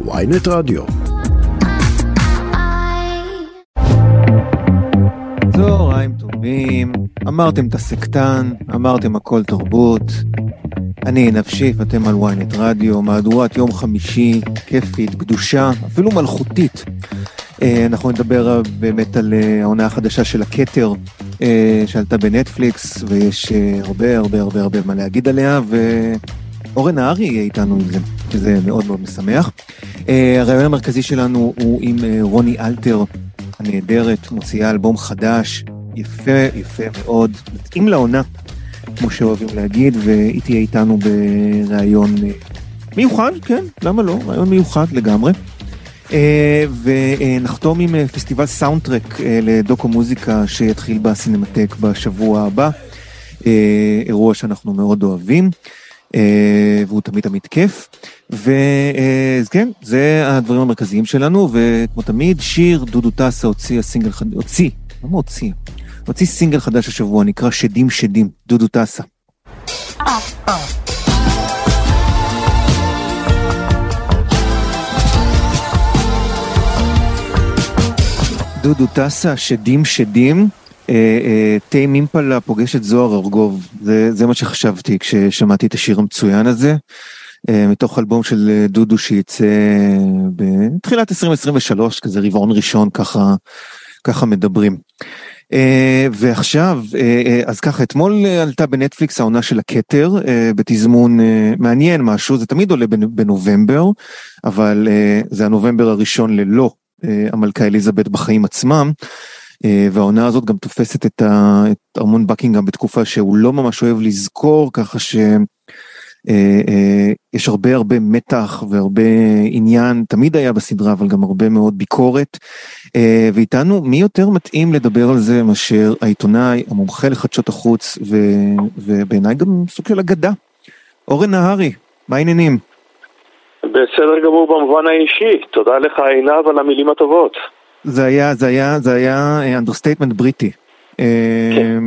ויינט רדיו. צהריים טובים, אמרתם את הסקטן, אמרתם הכל תרבות. אני נפשי, ואתם על ויינט רדיו, מהדורת יום חמישי, כיפית, קדושה, אפילו מלכותית. אה, אנחנו נדבר באמת על אה, העונה החדשה של הכתר, אה, שעלתה בנטפליקס, ויש הרבה הרבה הרבה הרבה מה להגיד עליה, ואורן נהרי יהיה איתנו עם זה, שזה מאוד מאוד משמח. הרעיון המרכזי שלנו הוא עם רוני אלתר הנהדרת, מוציאה אלבום חדש, יפה, יפה מאוד, מתאים לעונה, כמו שאוהבים להגיד, והיא תהיה איתנו בריאיון מיוחד, כן, למה לא? ראיון מיוחד לגמרי. אה, ונחתום עם אה, פסטיבל סאונדטרק אה, לדוקו מוזיקה שיתחיל בסינמטק בשבוע הבא. אירוע שאנחנו מאוד אוהבים, והוא תמיד תמיד כיף. ואז כן, זה הדברים המרכזיים שלנו, וכמו תמיד, שיר דודו טסה הוציא הסינגל חדש, הוציא, למה הוציא? הוציא סינגל חדש השבוע, נקרא שדים שדים, דודו טסה. דודו טסה, שדים שדים, אה, אה, תה מימפלה פוגש את זוהר ארגוב, זה, זה מה שחשבתי כששמעתי את השיר המצוין הזה, אה, מתוך אלבום של דודו שייצא בתחילת 2023, כזה רבעון ראשון, ככה, ככה מדברים. ועכשיו, אז ככה, אתמול עלתה בנטפליקס העונה של הכתר, בתזמון מעניין משהו, זה תמיד עולה בנובמבר, אבל זה הנובמבר הראשון ללא אה, המלכה אליזבת בחיים עצמם. אה, והעונה הזאת גם תופסת את, ה, את ארמון בקינגהם בתקופה שהוא לא ממש אוהב לזכור, ככה שיש אה, הרבה הרבה מתח והרבה עניין, תמיד היה בסדרה, אבל גם הרבה מאוד ביקורת. ואיתנו, מי יותר מתאים לדבר על זה מאשר העיתונאי, המומחה לחדשות החוץ, ו, ובעיניי גם סוג של אגדה. אורן נהרי, מה העניינים? בסדר גמור במובן האישי, תודה לך עינב על המילים הטובות. זה היה, זה היה, זה היה understatement בריטי. כן.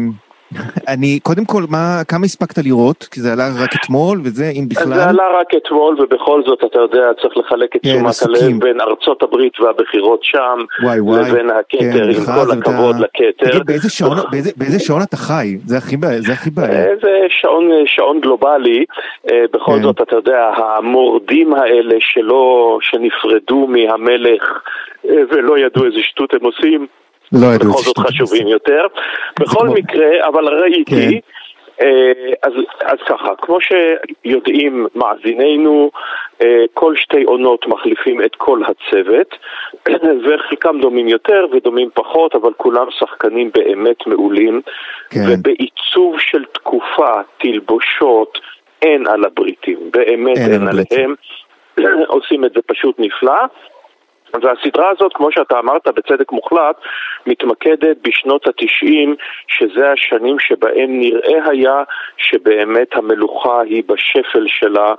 אני, קודם כל, מה, כמה הספקת לראות? כי זה עלה רק אתמול, וזה, אם בכלל... זה עלה רק אתמול, ובכל זאת, אתה יודע, צריך לחלק את כן, תשומת הלב בין ארצות הברית והבחירות שם, וואי, וואי, לבין הכתר, כן, עם כל הכבוד. לכתר. תגיד, באיזה שעון, באיזה, באיזה שעון אתה חי? זה הכי בעיה, זה הכי בעיה. זה שעון, שעון גלובלי, אה, בכל כן. זאת, אתה יודע, המורדים האלה שלא, שנפרדו מהמלך אה, ולא ידעו איזה שטות הם עושים, לא ידעו. בכל זאת חשובים יותר. בכל מקרה, אבל ראיתי, כן. אה, אז, אז ככה, כמו שיודעים מאזיננו, אה, כל שתי עונות מחליפים את כל הצוות, וחלקם דומים יותר ודומים פחות, אבל כולם שחקנים באמת מעולים, כן. ובעיצוב של תקופה, תלבושות, אין על הבריטים, באמת אין, אין עליהם, עושים את זה פשוט נפלא. והסדרה הזאת, כמו שאתה אמרת בצדק מוחלט, מתמקדת בשנות התשעים, שזה השנים שבהם נראה היה שבאמת המלוכה היא בשפל שלה,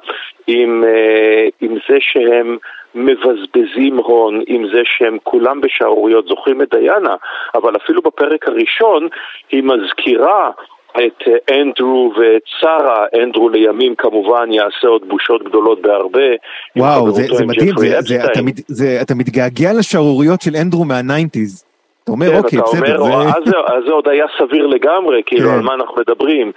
עם, אה, עם זה שהם מבזבזים הון, עם זה שהם כולם בשערוריות, זוכרים את דיאנה, אבל אפילו בפרק הראשון היא מזכירה את אה, אנדרו ואת שרה, אנדרו לימים כמובן יעשה עוד בושות גדולות בהרבה. וואו, זה, זה מדהים, זה, זה, אתה, זה, אתה מתגעגע לשערוריות של אנדרו מהניינטיז. אתה אומר, כן, אוקיי, בסדר. זה... אז, אז זה עוד היה סביר לגמרי, כאילו, כן. על מה אנחנו מדברים.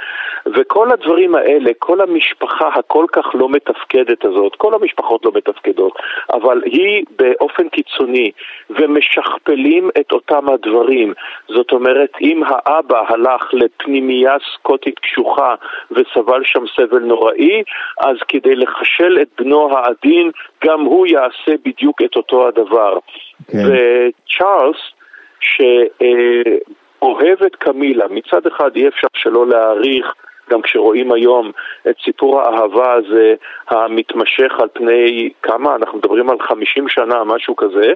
וכל הדברים האלה, כל המשפחה הכל כך לא מתפקדת הזאת, כל המשפחות לא מתפקדות, אבל היא באופן קיצוני, ומשכפלים את אותם הדברים. זאת אומרת, אם האבא הלך לפנימייה סקוטית קשוחה וסבל שם סבל נוראי, אז כדי לחשל את בנו העדין, גם הוא יעשה בדיוק את אותו הדבר. כן. וצ'ארלס, שאוהב את קמילה. מצד אחד אי אפשר שלא להעריך גם כשרואים היום את סיפור האהבה הזה המתמשך על פני כמה, אנחנו מדברים על 50 שנה, משהו כזה,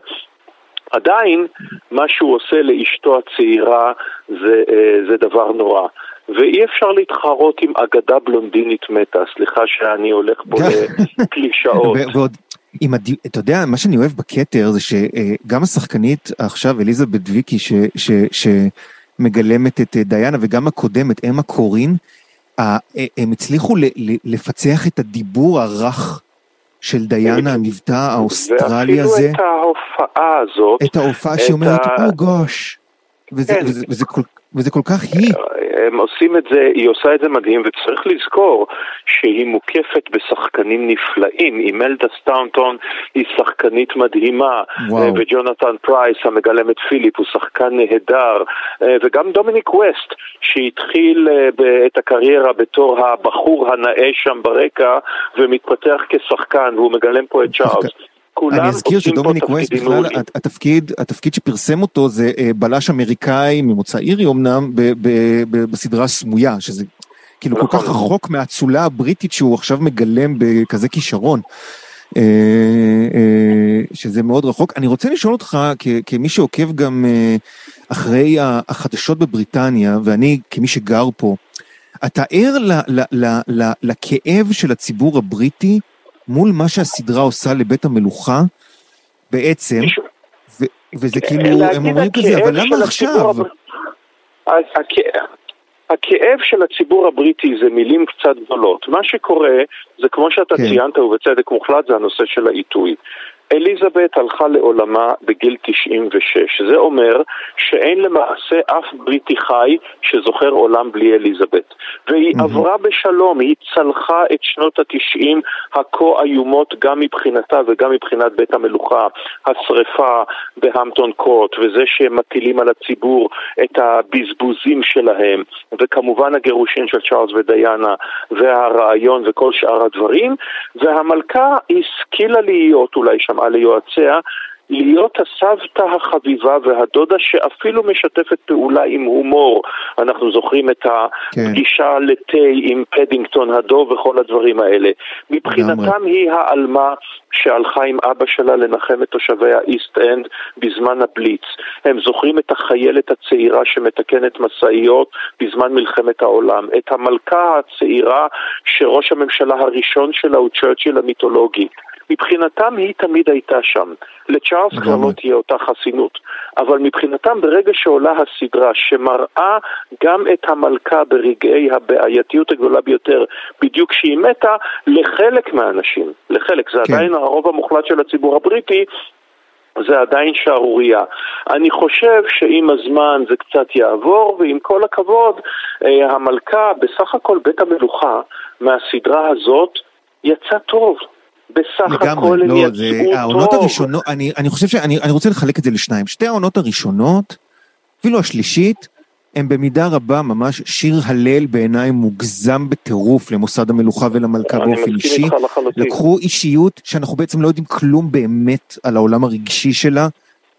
עדיין מה שהוא עושה לאשתו הצעירה זה, אה, זה דבר נורא. ואי אפשר להתחרות עם אגדה בלונדינית מתה, סליחה שאני הולך פה לקלישאות. אתה יודע, מה שאני אוהב בכתר זה שגם השחקנית עכשיו, אליזבת ויקי, ש... ש... שמגלמת את דיאנה, וגם הקודמת, אמה קורין, הם הצליחו לפצח את הדיבור הרך של דיאנה, המבטא האוסטרלי הזה. ואפילו את ההופעה הזאת. את ההופעה שהיא אומרת, או gosh. וזה, כן. וזה, וזה, כל, כך היא. הם עושים את זה, היא עושה את זה מדהים, וצריך לזכור שהיא מוקפת בשחקנים נפלאים. אימלדה סטאונטון היא שחקנית מדהימה, וואו. וג'ונתן פרייס, המגלם את פיליפ, הוא שחקן נהדר, וגם דומיניק ווסט, שהתחיל אה, את הקריירה בתור הבחור הנאה שם ברקע, ומתפתח כשחקן, והוא מגלם פה את צ'ארלס. אני אזכיר שדומיניק וייס בכלל, התפקיד, התפקיד שפרסם אותו זה אה, בלש אמריקאי ממוצא אירי אמנם, ב, ב, ב, בסדרה סמויה, שזה כאילו כל כך נכון. רחוק מהאצולה הבריטית שהוא עכשיו מגלם בכזה כישרון. אה, אה, שזה מאוד רחוק. אני רוצה לשאול אותך, כמי שעוקב גם אחרי החדשות בבריטניה, ואני כמי שגר פה, אתה ער לכאב של הציבור הבריטי מול מה שהסדרה עושה לבית המלוכה, בעצם, ו- וזה כאילו, הם אומרים כזה, אבל למה עכשיו? הכאב של הציבור הבריטי זה מילים קצת גדולות. מה שקורה, זה כמו שאתה כן. ציינת ובצדק מוחלט, זה הנושא של העיתוי. אליזבת הלכה לעולמה בגיל 96. זה אומר שאין למעשה אף בריטי חי שזוכר עולם בלי אליזבת. והיא mm-hmm. עברה בשלום, היא צלחה את שנות התשעים הכה איומות גם מבחינתה וגם מבחינת בית המלוכה. השרפה בהמפטון קורט וזה שהם מטילים על הציבור את הבזבוזים שלהם, וכמובן הגירושין של צ'ארלס ודיאנה והרעיון וכל שאר הדברים, והמלכה השכילה להיות אולי שם שמעה ליועציה, להיות הסבתא החביבה והדודה שאפילו משתפת פעולה עם הומור. אנחנו זוכרים את הפגישה כן. לתה עם פדינגטון הדוב וכל הדברים האלה. מבחינתם היא העלמה שהלכה עם אבא שלה לנחם את תושבי האיסט אנד בזמן הבליץ. הם זוכרים את החיילת הצעירה שמתקנת משאיות בזמן מלחמת העולם. את המלכה הצעירה שראש הממשלה הראשון שלה הוא צ'רצ'יל המיתולוגי. מבחינתם היא תמיד הייתה שם. לצ'ארלס כבר לא תהיה אותה חסינות. אבל מבחינתם ברגע שעולה הסדרה שמראה גם את המלכה ברגעי הבעייתיות הגדולה ביותר, בדיוק כשהיא מתה, לחלק מהאנשים, לחלק, זה כן. עדיין הרוב המוחלט של הציבור הבריטי, זה עדיין שערורייה. אני חושב שעם הזמן זה קצת יעבור, ועם כל הכבוד, אה, המלכה, בסך הכל בית המלוכה, מהסדרה הזאת, יצא טוב. בסך הכל הם לא, יצאו זה, העונות טוב. הראשונות, אני, אני חושב שאני אני רוצה לחלק את זה לשניים. שתי העונות הראשונות, אפילו השלישית, הם במידה רבה ממש שיר הלל בעיניי מוגזם בטירוף למוסד המלוכה ולמלכה באופן אישי. לקחו אישיות שאנחנו בעצם לא יודעים כלום באמת על העולם הרגשי שלה,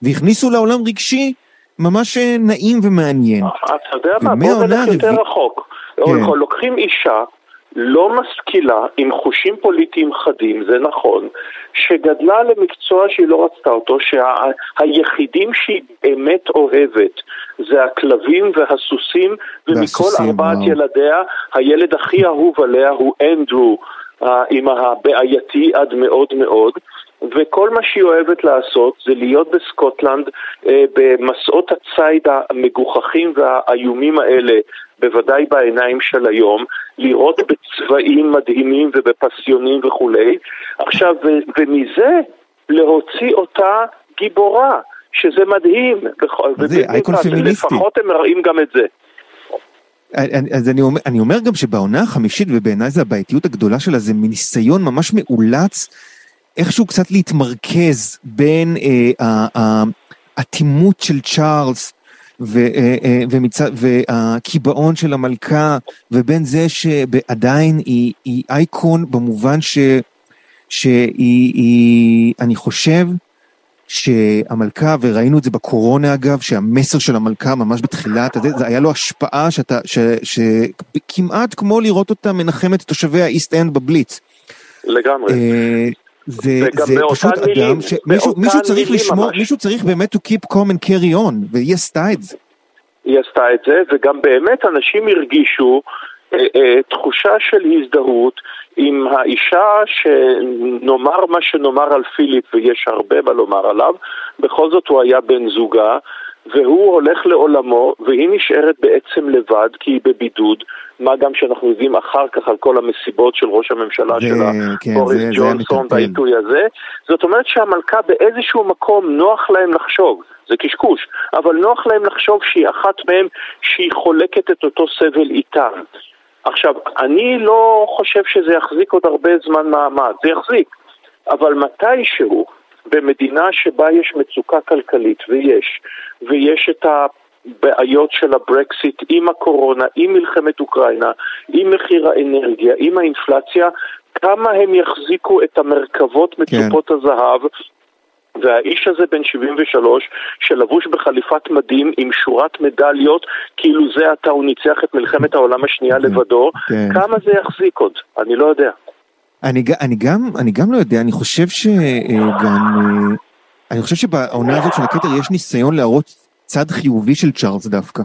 והכניסו לעולם רגשי ממש אה, נעים ומעניין. אתה יודע מה, בוא נלך יותר רחוק. כן. לוקחים אישה לא משכילה, עם חושים פוליטיים חדים, זה נכון, שגדלה למקצוע שהיא לא רצתה אותו, שהיחידים שה, שהיא באמת אוהבת זה הכלבים והסוסים, ומכל ארבעת וואו. ילדיה, הילד הכי אהוב עליה הוא אנדרו, עם הבעייתי עד מאוד מאוד. וכל מה שהיא אוהבת לעשות זה להיות בסקוטלנד אה, במסעות הציד המגוחכים והאיומים האלה, בוודאי בעיניים של היום, לראות בצבעים מדהימים ובפסיונים וכולי. עכשיו, ומזה להוציא אותה גיבורה, שזה מדהים. זה אייקון פמיניסטי. לפחות הם מראים גם את זה. אז אני אומר, אני אומר גם שבעונה החמישית, ובעיניי זה הבעייתיות הגדולה שלה, זה ניסיון ממש מאולץ איכשהו קצת להתמרכז בין האטימות אה, של צ'ארלס אה, אה, והקיבעון של המלכה, ובין זה שעדיין היא, היא אייקון במובן ש, שהיא, היא, אני חושב, שהמלכה, וראינו את זה בקורונה אגב, שהמסר של המלכה ממש בתחילת, זה היה לו השפעה שאתה, ש, שכמעט כמו לראות אותה מנחמת את תושבי האיסט אנד בבליץ. לגמרי. זה, זה פשוט אדם שמישהו צריך לשמור, מישהו צריך באמת to keep calm and carry on, והיא עשתה את זה. היא עשתה את זה, וגם באמת אנשים הרגישו אה, אה, תחושה של הזדהות עם האישה שנאמר מה שנאמר על פיליפ, ויש הרבה מה לומר עליו, בכל זאת הוא היה בן זוגה, והוא הולך לעולמו, והיא נשארת בעצם לבד כי היא בבידוד, מה גם שאנחנו יודעים אחר כך על כל המסיבות של ראש הממשלה זה, שלה, כן, בוריס זה- ג'ונסון. והעיתוי הזה. זאת אומרת שהמלכה באיזשהו מקום נוח להם לחשוב, זה קשקוש, אבל נוח להם לחשוב שהיא אחת מהם שהיא חולקת את אותו סבל איתם. עכשיו, אני לא חושב שזה יחזיק עוד הרבה זמן מעמד, זה יחזיק, אבל מתישהו, במדינה שבה יש מצוקה כלכלית, ויש, ויש את הבעיות של הברקסיט עם הקורונה, עם מלחמת אוקראינה, עם מחיר האנרגיה, עם האינפלציה, כמה הם יחזיקו את המרכבות מצופות הזהב והאיש הזה בן 73, שלבוש בחליפת מדים עם שורת מדליות, כאילו זה עתה הוא ניצח את מלחמת העולם השנייה לבדו, כן. כמה זה יחזיק עוד? אני לא יודע. אני, אני, גם, אני גם לא יודע, אני חושב שגם, אני חושב שבעונה הזאת של הכתר יש ניסיון להראות צד חיובי של צ'ארלס דווקא.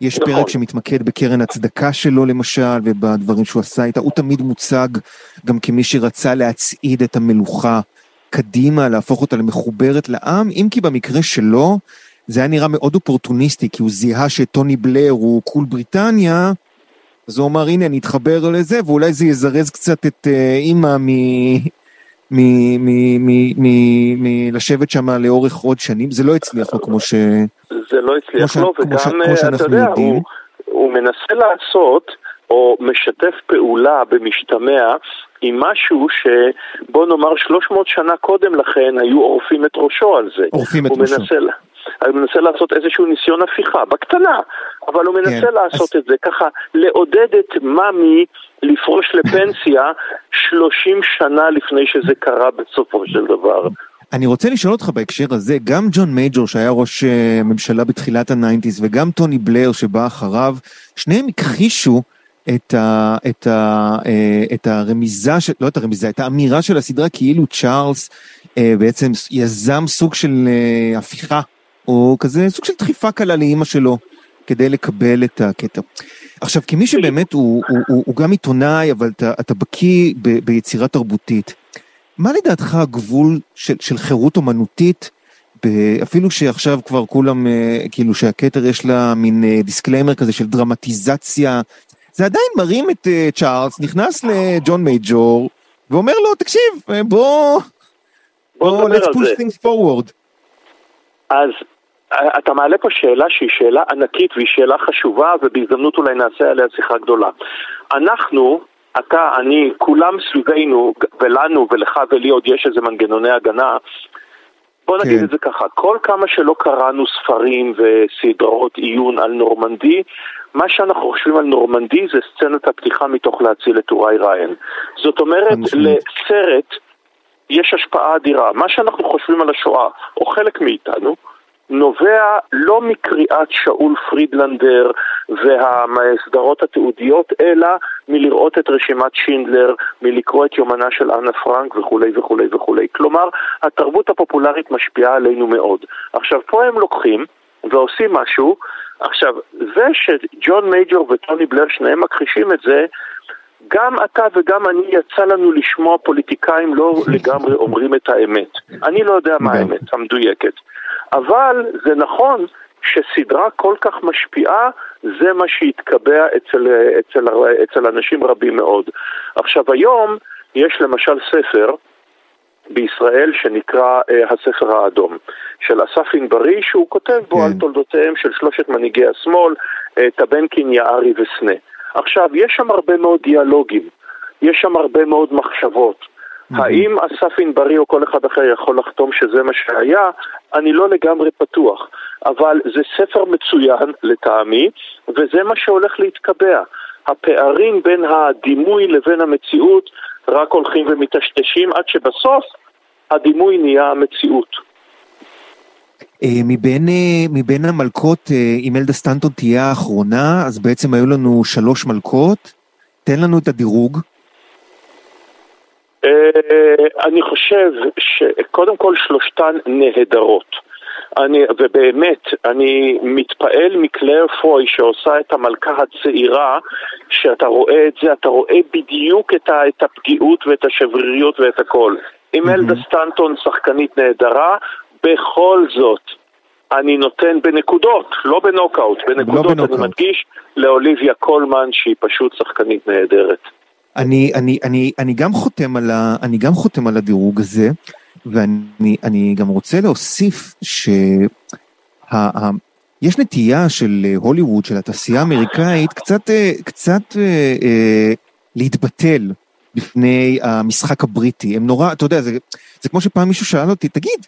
יש נכון. פרק שמתמקד בקרן הצדקה שלו למשל, ובדברים שהוא עשה איתה, הוא תמיד מוצג גם כמי שרצה להצעיד את המלוכה קדימה, להפוך אותה למחוברת לעם, אם כי במקרה שלו, זה היה נראה מאוד אופורטוניסטי, כי הוא זיהה שטוני בלר הוא קול בריטניה, אז הוא אמר, הנה, אני אתחבר לזה, ואולי זה יזרז קצת את אה, אימא מ... מ... מ... מ... מ... מ... לשבת שם לאורך עוד שנים, זה לא הצליח לו כמו ש... זה לא הצליח לו, וגם, אה, אתה יודע. הוא, הוא מנסה לעשות, או משתף פעולה במשתמע, עם משהו שבוא נאמר 300 שנה קודם לכן היו עורפים את ראשו על זה. עורפים את ראשו. מנסה, הוא מנסה לעשות איזשהו ניסיון הפיכה, בקטנה, אבל הוא מנסה כן, לעשות אז- את זה ככה, לעודד את מאמי לפרוש לפנסיה 30 שנה לפני שזה קרה בסופו של דבר. אני רוצה לשאול אותך בהקשר הזה, גם ג'ון מייג'ור שהיה ראש אה, ממשלה בתחילת ה nineties וגם טוני בלר שבא אחריו, שניהם הכחישו את, ה, את, ה, אה, את הרמיזה, של, לא את הרמיזה, את האמירה של הסדרה כאילו צ'ארלס אה, בעצם יזם סוג של הפיכה, או כזה סוג של דחיפה קלה לאימא שלו כדי לקבל את הקטע. עכשיו, כמי שבאמת הוא, הוא, הוא, הוא גם עיתונאי, אבל אתה, אתה בקיא ב, ביצירה תרבותית, מה לדעתך הגבול של, של חירות אומנותית, ב- אפילו שעכשיו כבר כולם, אה, כאילו שהכתר יש לה מין אה, disclaimer כזה של דרמטיזציה, זה עדיין מרים את אה, צ'ארלס, נכנס לג'ון מייג'ור, ואומר לו, תקשיב, אה, בוא, בוא בוא, let's push זה. things forward. אז אה, אתה מעלה פה שאלה שהיא שאלה ענקית והיא שאלה חשובה ובהזדמנות אולי נעשה עליה שיחה גדולה. אנחנו, אתה, אני, כולם סביבנו ולנו ולך ולי עוד יש איזה מנגנוני הגנה בוא נגיד כן. את זה ככה, כל כמה שלא קראנו ספרים וסדרות עיון על נורמנדי, מה שאנחנו חושבים על נורמנדי זה סצנת הפתיחה מתוך להציל את טוראי ריין. זאת אומרת. לסרט יש השפעה אדירה. מה שאנחנו חושבים על השואה, או חלק מאיתנו, נובע לא מקריאת שאול פרידלנדר והסדרות התיעודיות, אלא מלראות את רשימת שינדלר, מלקרוא את יומנה של אנה פרנק וכולי וכולי וכולי. כלומר, התרבות הפופולרית משפיעה עלינו מאוד. עכשיו, פה הם לוקחים ועושים משהו, עכשיו, זה שג'ון מייג'ור וטוני בלר שניהם מכחישים את זה, גם אתה וגם אני יצא לנו לשמוע פוליטיקאים לא לגמרי אומרים את האמת. אני לא יודע מה גם. האמת המדויקת. אבל זה נכון שסדרה כל כך משפיעה, זה מה שהתקבע אצל, אצל, אצל אנשים רבים מאוד. עכשיו היום יש למשל ספר בישראל שנקרא uh, הספר האדום, של אסף ענברי, שהוא כותב בו כן. על תולדותיהם של שלושת מנהיגי השמאל, uh, טבנקין, יערי וסנה. עכשיו, יש שם הרבה מאוד דיאלוגים, יש שם הרבה מאוד מחשבות. האם אסף ענברי או כל אחד אחר יכול לחתום שזה מה שהיה? אני לא לגמרי פתוח. אבל זה ספר מצוין לטעמי, וזה מה שהולך להתקבע. הפערים בין הדימוי לבין המציאות רק הולכים ומטשטשים עד שבסוף הדימוי נהיה המציאות. אה, מבין, אה, מבין המלכות, אה, אם אלדה סטנטון תהיה האחרונה, אז בעצם היו לנו שלוש מלכות. תן לנו את הדירוג. אה, אני חושב שקודם כל שלושתן נהדרות. אני, ובאמת, אני מתפעל מקלר פוי שעושה את המלכה הצעירה, שאתה רואה את זה, אתה רואה בדיוק את, ה, את הפגיעות ואת השבריריות ואת הכל. עם אלדה סטנטון שחקנית נהדרה, בכל זאת, אני נותן בנקודות, לא בנוקאוט, בנקודות, לא בנוקאוט. אני מדגיש לאוליביה קולמן שהיא פשוט שחקנית נהדרת. אני, אני, אני, אני, גם חותם על ה, אני גם חותם על הדירוג הזה, ואני גם רוצה להוסיף שיש נטייה של הוליווד, של התעשייה האמריקאית, קצת, קצת אה, אה, להתבטל בפני המשחק הבריטי. הם נורא, אתה יודע, זה, זה כמו שפעם מישהו שאל אותי, תגיד,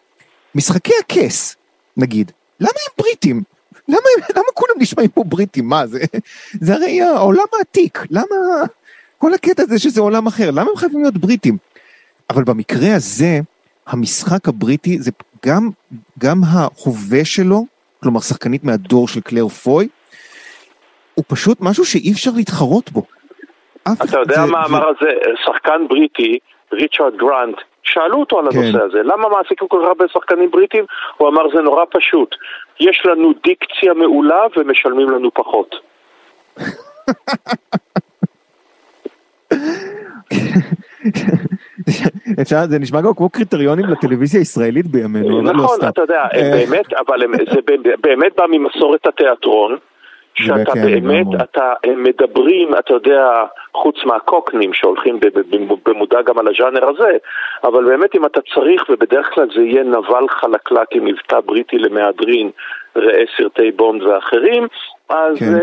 משחקי הכס, נגיד, למה הם בריטים? למה, למה כולם נשמעים פה בריטים? מה זה? זה הרי העולם העתיק, למה כל הקטע הזה שזה עולם אחר, למה הם חייבים להיות בריטים? אבל במקרה הזה, המשחק הבריטי זה גם, גם ההווה שלו, כלומר שחקנית מהדור של קלר פוי, הוא פשוט משהו שאי אפשר להתחרות בו. אתה יודע מה אמר על זה שחקן בריטי, ריצ'רד גרנט, שאלו אותו על הנושא כן. הזה, למה מעסיקים כל כך הרבה שחקנים בריטים? הוא אמר זה נורא פשוט, יש לנו דיקציה מעולה ומשלמים לנו פחות. אפשר, זה נשמע גם כמו קריטריונים לטלוויזיה הישראלית בימינו, לא נכון, אתה יודע, אה. באמת, אבל זה באמת בא ממסורת התיאטרון. שאתה כן, באמת, אתה, מדברים, אתה יודע, חוץ מהקוקנים שהולכים במודע גם על הז'אנר הזה, אבל באמת אם אתה צריך, ובדרך כלל זה יהיה נבל חלקלק עם מבטא בריטי למהדרין, ראה סרטי בונד ואחרים, אז כן.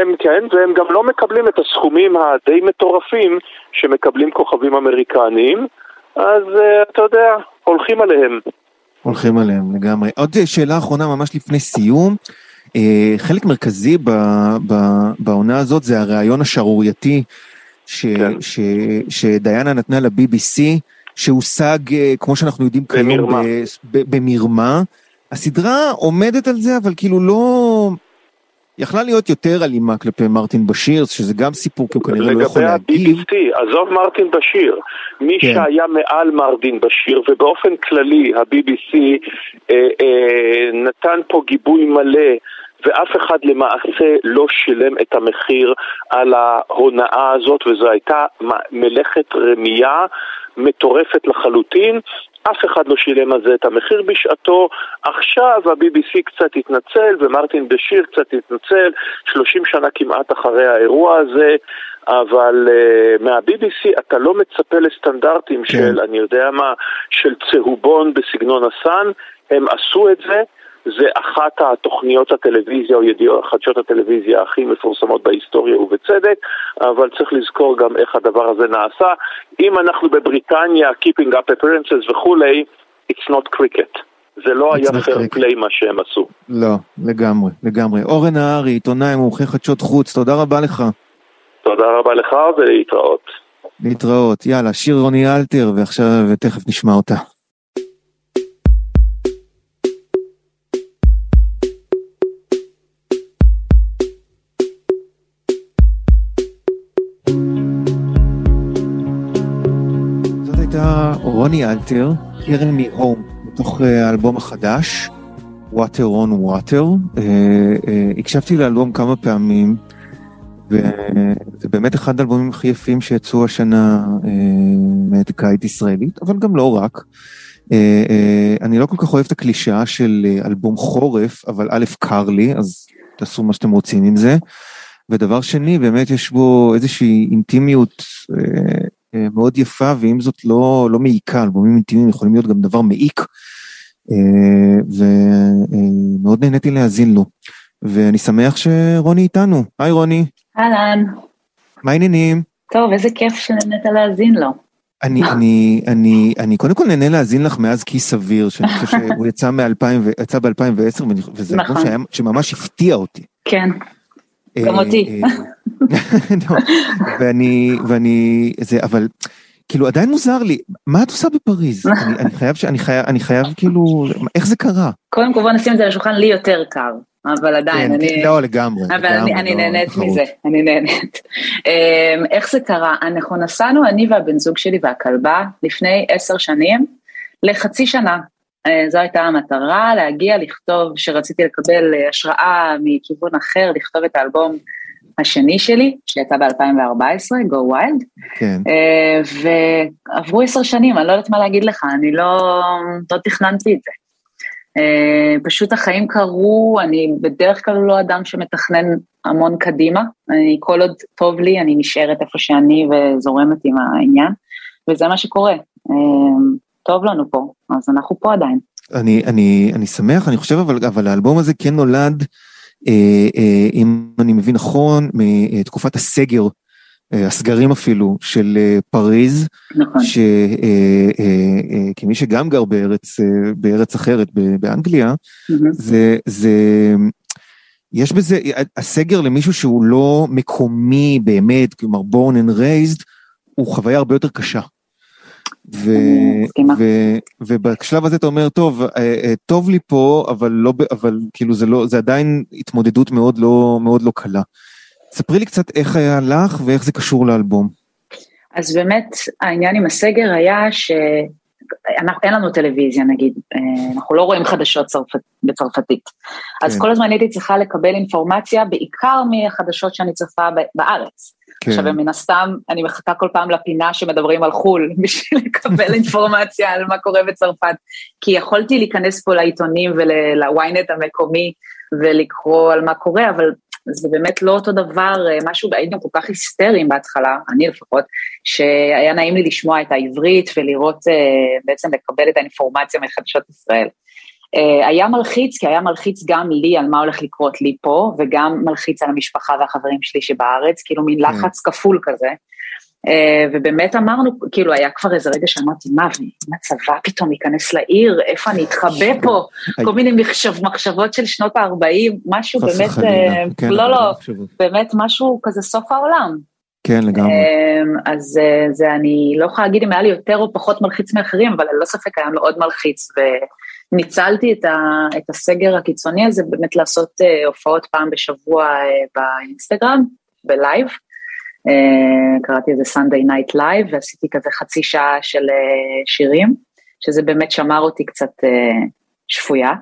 הם כן, והם גם לא מקבלים את הסכומים הדי מטורפים שמקבלים כוכבים אמריקניים, אז uh, אתה יודע, הולכים עליהם. הולכים עליהם לגמרי. עוד שאלה אחרונה ממש לפני סיום. אה, חלק מרכזי בעונה הזאת זה הרעיון השערורייתי כן. שדיינה נתנה ל-BBC, שהושג, אה, כמו שאנחנו יודעים כיום, במרמה. הסדרה עומדת על זה, אבל כאילו לא... יכלה להיות יותר אלימה כלפי מרטין בשיר, שזה גם סיפור, כי הוא כנראה לא יכול להגיב. לגבי ה-BBC, עזוב מרטין בשיר, מי כן. שהיה מעל מרטין בשיר, ובאופן כללי ה-BBC אה, אה, נתן פה גיבוי מלא ואף אחד למעשה לא שילם את המחיר על ההונאה הזאת, וזו הייתה מלאכת רמייה מטורפת לחלוטין. אף אחד לא שילם על זה את המחיר בשעתו. עכשיו ה-BBC קצת התנצל ומרטין בשיר קצת התנצל, 30 שנה כמעט אחרי האירוע הזה, אבל uh, מה-BBC אתה לא מצפה לסטנדרטים כן. של, אני יודע מה, של צהובון בסגנון הסאן, הם עשו את זה. זה אחת התוכניות הטלוויזיה או ידיעות, חדשות הטלוויזיה הכי מפורסמות בהיסטוריה ובצדק, אבל צריך לזכור גם איך הדבר הזה נעשה. אם אנחנו בבריטניה, Keeping up appearances וכולי, it's not cricket. זה לא היה פייר פליי מה שהם עשו. לא, לגמרי, לגמרי. אורן נהרי, עיתונאי מומחה חדשות חוץ, תודה רבה לך. תודה רבה לך ולהתראות. להתראות. יאללה, שיר רוני אלתר, ועכשיו, ותכף נשמע אותה. רוני אלתר, קרן הום, מתוך אה, האלבום החדש, Water on Water. אה, אה, הקשבתי לאלבום כמה פעמים, וזה באמת אחד האלבומים הכי יפים שיצאו השנה מאת קיץ ישראלית, אבל גם לא רק. אני לא כל כך אוהב את הקלישאה של אלבום חורף, אבל א', קר לי, אז תעשו מה שאתם רוצים עם זה. ודבר שני, באמת יש בו איזושהי אינטימיות מאוד יפה, ועם זאת לא, לא מעיקה, אלבומים אינטימיים יכולים להיות גם דבר מעיק, אה, ומאוד נהניתי להאזין לו. ואני שמח שרוני איתנו. היי רוני. אהלן. מה העניינים? טוב, איזה כיף שנהנית להאזין לו. אני, אני, אני, אני קודם כל נהנה להאזין לך מאז כיס סביר, שאני חושב שהוא יצא ב-2010, וזה נכון. שממש הפתיע אותי. כן. גם אותי. אה, לא, ואני, ואני, זה, אבל, כאילו עדיין מוזר לי, מה את עושה בפריז? אני, אני חייב, אני חייב, אני חייב כאילו, איך זה קרה? קודם כל בוא נשים את זה על השולחן, לי יותר קר. אבל עדיין, כן, אני... לא, לגמרי. אבל לגמרי, אני, אני לא, נהנית תחרות. מזה, אני נהנית. אמ, איך זה קרה? אנחנו נסענו, אני והבן זוג שלי והכלבה, לפני עשר שנים, לחצי שנה אה, זו הייתה המטרה, להגיע לכתוב, שרציתי לקבל אה, השראה מכיוון אחר, לכתוב את האלבום השני שלי, שיצא ב-2014, Go Wild. כן. אה, ועברו עשר שנים, אני לא יודעת מה להגיד לך, אני לא, לא תכננתי את זה. פשוט החיים קרו, אני בדרך כלל לא אדם שמתכנן המון קדימה, אני, כל עוד טוב לי, אני נשארת איפה שאני וזורמת עם העניין, וזה מה שקורה. טוב לנו פה, אז אנחנו פה עדיין. אני, אני, אני שמח, אני חושב, אבל, אבל האלבום הזה כן נולד, אה, אה, אם אני מבין נכון, מתקופת הסגר, אה, הסגרים אפילו, של אה, פריז, נכון. שכמי אה, שגם גר בארץ, בארץ אחרת, באנגליה, mm-hmm. זה, זה, יש בזה, הסגר למישהו שהוא לא מקומי באמת, כלומר born and raised, הוא חוויה הרבה יותר קשה. ו, ו, ובשלב הזה אתה אומר, טוב, אה, אה, טוב לי פה, אבל לא, אבל כאילו זה לא, זה עדיין התמודדות מאוד לא, מאוד לא קלה. ספרי לי קצת איך היה לך ואיך זה קשור לאלבום. אז באמת העניין עם הסגר היה שאין לנו טלוויזיה נגיד, אה, אנחנו לא רואים חדשות צרפת, בצרפתית. כן. אז כל הזמן הייתי צריכה לקבל אינפורמציה, בעיקר מהחדשות שאני צופה בארץ. כן. עכשיו, מן הסתם, אני מחכה כל פעם לפינה שמדברים על חו"ל, בשביל לקבל אינפורמציה על מה קורה בצרפת, כי יכולתי להיכנס פה לעיתונים ול-ynet המקומי ולקרוא על מה קורה, אבל זה באמת לא אותו דבר, אה, משהו, הייתם כל כך היסטריים בהתחלה, אני לפחות, שהיה נעים לי לשמוע את העברית ולראות, אה, בעצם לקבל את האינפורמציה מחדשות ישראל. Uh, היה מלחיץ, כי היה מלחיץ גם לי על מה הולך לקרות לי פה, וגם מלחיץ על המשפחה והחברים שלי שבארץ, כאילו מין כן. לחץ כפול כזה. Uh, ובאמת אמרנו, כאילו היה כבר איזה רגע שאמרתי, מה, אם הצבא פתאום ייכנס לעיר, איפה אני אתחבא פה? כל מיני מחשב, מחשבות של שנות ה-40, משהו באמת, uh, כן, לא, לא, באמת משהו כזה סוף העולם. כן, לגמרי. אז זה, אני לא יכולה להגיד אם היה לי יותר או פחות מלחיץ מאחרים, אבל ללא ספק היה מאוד מלחיץ. ניצלתי את, ה, את הסגר הקיצוני הזה באמת לעשות uh, הופעות פעם בשבוע uh, באינסטגרם, בלייב. Uh, קראתי לזה Sunday Night Live ועשיתי כזה חצי שעה של uh, שירים, שזה באמת שמר אותי קצת uh, שפויה.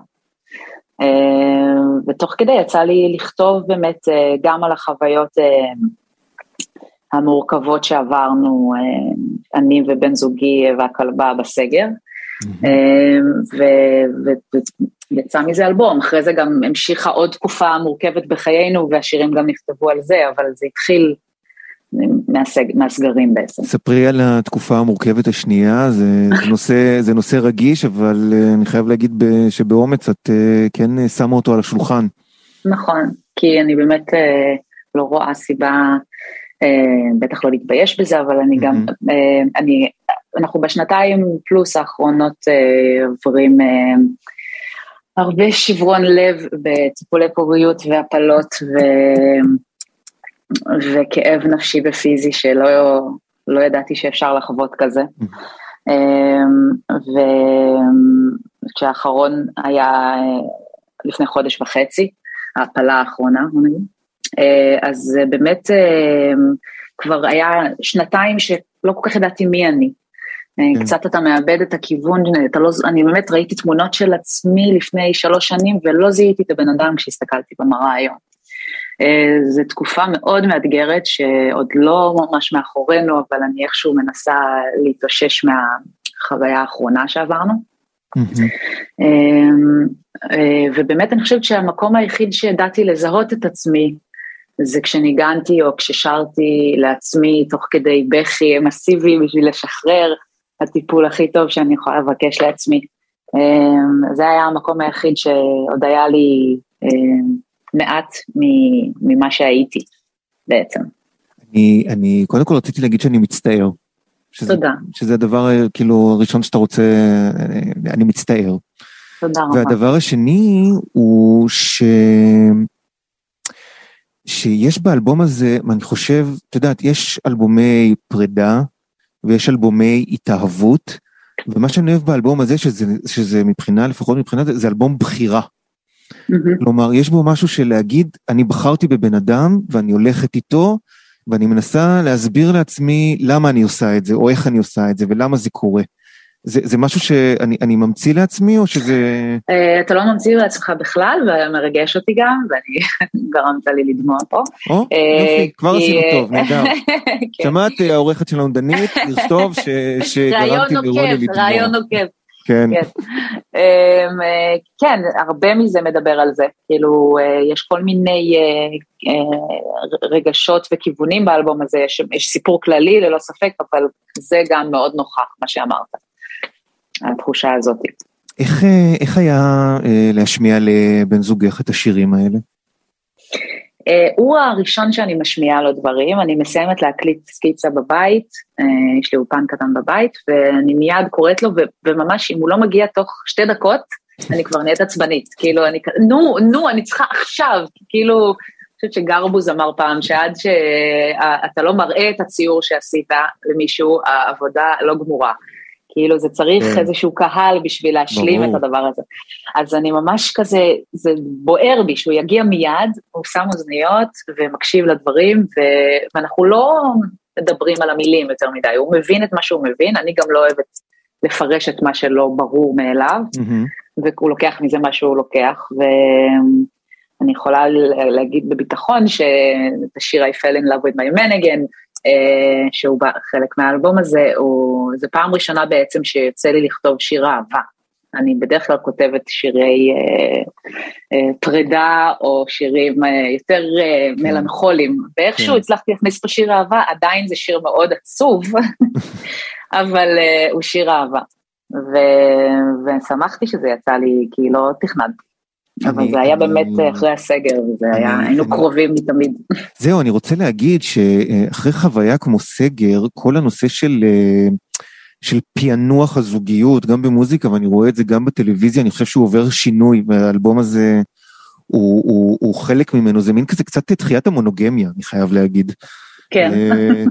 Uh, ותוך כדי יצא לי לכתוב באמת uh, גם על החוויות uh, המורכבות שעברנו, uh, אני ובן זוגי והכלבה בסגר. ויצא מזה אלבום, אחרי זה גם המשיכה עוד תקופה מורכבת בחיינו והשירים גם נכתבו על זה, אבל זה התחיל מהסג, מהסגרים בעצם. ספרי על התקופה המורכבת השנייה, זה, זה, נושא, זה נושא רגיש, אבל אה, אני חייב להגיד שבאומץ את אה, כן שמה אותו על השולחן. נכון, כי אני באמת אה, לא רואה סיבה, בטח לא להתבייש בזה, אבל אני גם, אני אנחנו בשנתיים פלוס האחרונות אה, עוברים אה, הרבה שברון לב בטיפולי פוריות והפלות ו... וכאב נפשי ופיזי שלא לא ידעתי שאפשר לחוות כזה. אה, וכשהאחרון היה לפני חודש וחצי, ההפלה האחרונה, אז באמת כבר היה שנתיים שלא כל כך ידעתי מי אני. כן. קצת אתה מאבד את הכיוון, אתה לא, אני באמת ראיתי תמונות של עצמי לפני שלוש שנים ולא זיהיתי את הבן אדם כשהסתכלתי במראה היום. אה, זו תקופה מאוד מאתגרת שעוד לא ממש מאחורינו, אבל אני איכשהו מנסה להתאושש מהחוויה האחרונה שעברנו. אה, ובאמת אני חושבת שהמקום היחיד שידעתי לזהות את עצמי זה כשניגנתי או כששרתי לעצמי תוך כדי בכי מסיבי בשביל לשחרר, הטיפול הכי טוב שאני יכולה לבקש לעצמי. אמ, זה היה המקום היחיד שעוד היה לי אמ, מעט ממה שהייתי בעצם. אני, אני קודם כל רציתי להגיד שאני מצטער. שזה, תודה. שזה הדבר כאילו הראשון שאתה רוצה, אני מצטער. תודה רבה. והדבר השני הוא ש... שיש באלבום הזה, אני חושב, את יודעת, יש אלבומי פרידה, ויש אלבומי התאהבות, ומה שאני אוהב באלבום הזה, שזה, שזה מבחינה, לפחות מבחינה, זה אלבום בחירה. Mm-hmm. כלומר, יש בו משהו של להגיד, אני בחרתי בבן אדם, ואני הולכת איתו, ואני מנסה להסביר לעצמי למה אני עושה את זה, או איך אני עושה את זה, ולמה זה קורה. זה, זה משהו שאני ממציא לעצמי, או שזה... Uh, אתה לא ממציא לעצמך בכלל, ומרגש אותי גם, ואני גרמת לי לדמוע פה. או, uh, יופי, כבר עשינו טוב, נהדר. כן. שמעת העורכת שלנו דנית, לכתוב שגרמתי לרוני לדמוע. רעיון עוקב, כן. כן. אמ, אה, כן, הרבה מזה מדבר על זה, כאילו אה, יש כל מיני אה, רגשות וכיוונים באלבום הזה, יש, יש סיפור כללי ללא ספק, אבל זה גם מאוד נוכח, מה שאמרת, התחושה הזאת. איך, איך היה להשמיע לבן זוגך את השירים האלה? Uh, הוא הראשון שאני משמיעה לו דברים, אני מסיימת להקליט סקיצה בבית, uh, יש לי אולפן קטן בבית, ואני מיד קוראת לו, וממש אם הוא לא מגיע תוך שתי דקות, אני כבר נהיית עצבנית, כאילו, אני, נו, נו, אני צריכה עכשיו, כאילו, אני חושבת שגרבוז אמר פעם שעד שאתה לא מראה את הציור שעשית למישהו, העבודה לא גמורה. כאילו זה צריך כן. איזשהו קהל בשביל להשלים ברור. את הדבר הזה. אז אני ממש כזה, זה בוער בי שהוא יגיע מיד, הוא שם אוזניות ומקשיב לדברים, ו... ואנחנו לא מדברים על המילים יותר מדי, הוא מבין את מה שהוא מבין, אני גם לא אוהבת לפרש את מה שלא ברור מאליו, mm-hmm. והוא לוקח מזה מה שהוא לוקח, ואני יכולה להגיד בביטחון שאת השיר I fell in love with my man again, שהוא חלק מהאלבום הזה, הוא, זה פעם ראשונה בעצם שיוצא לי לכתוב שיר אהבה. אני בדרך כלל כותבת שירי אה, אה, פרידה או שירים אה, יותר אה, כן. מלנכוליים, ואיכשהו כן. הצלחתי להכניס פה שיר אהבה, עדיין זה שיר מאוד עצוב, אבל אה, הוא שיר אהבה. ו... ושמחתי שזה יצא לי, כי לא תכננתי. אבל זה היה באמת אחרי הסגר, וזה היה, היינו קרובים מתמיד. זהו, אני רוצה להגיד שאחרי חוויה כמו סגר, כל הנושא של... של פענוח הזוגיות, גם במוזיקה, ואני רואה את זה גם בטלוויזיה, אני חושב שהוא עובר שינוי, והאלבום הזה הוא, הוא, הוא חלק ממנו, זה מין כזה קצת תחיית המונוגמיה, אני חייב להגיד. כן. אה,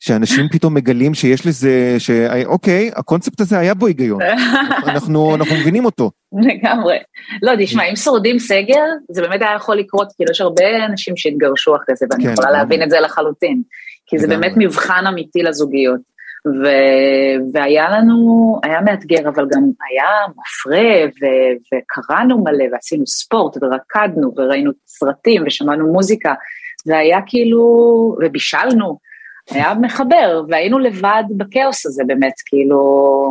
שאנשים פתאום מגלים שיש לזה, שאוקיי, הקונספט הזה היה בו היגיון, אנחנו, אנחנו מבינים אותו. לגמרי. לא, תשמע, אם שורדים סגר, זה באמת היה יכול לקרות, כאילו יש הרבה אנשים שהתגרשו אחרי זה, ואני כן, יכולה להבין את זה לחלוטין, כי זה באמת מבחן אמיתי לזוגיות. ו... והיה לנו, היה מאתגר, אבל גם היה מפרה, ו... וקראנו מלא, ועשינו ספורט, ורקדנו, וראינו סרטים, ושמענו מוזיקה, זה היה כאילו, ובישלנו, היה מחבר, והיינו לבד בכאוס הזה באמת, כאילו,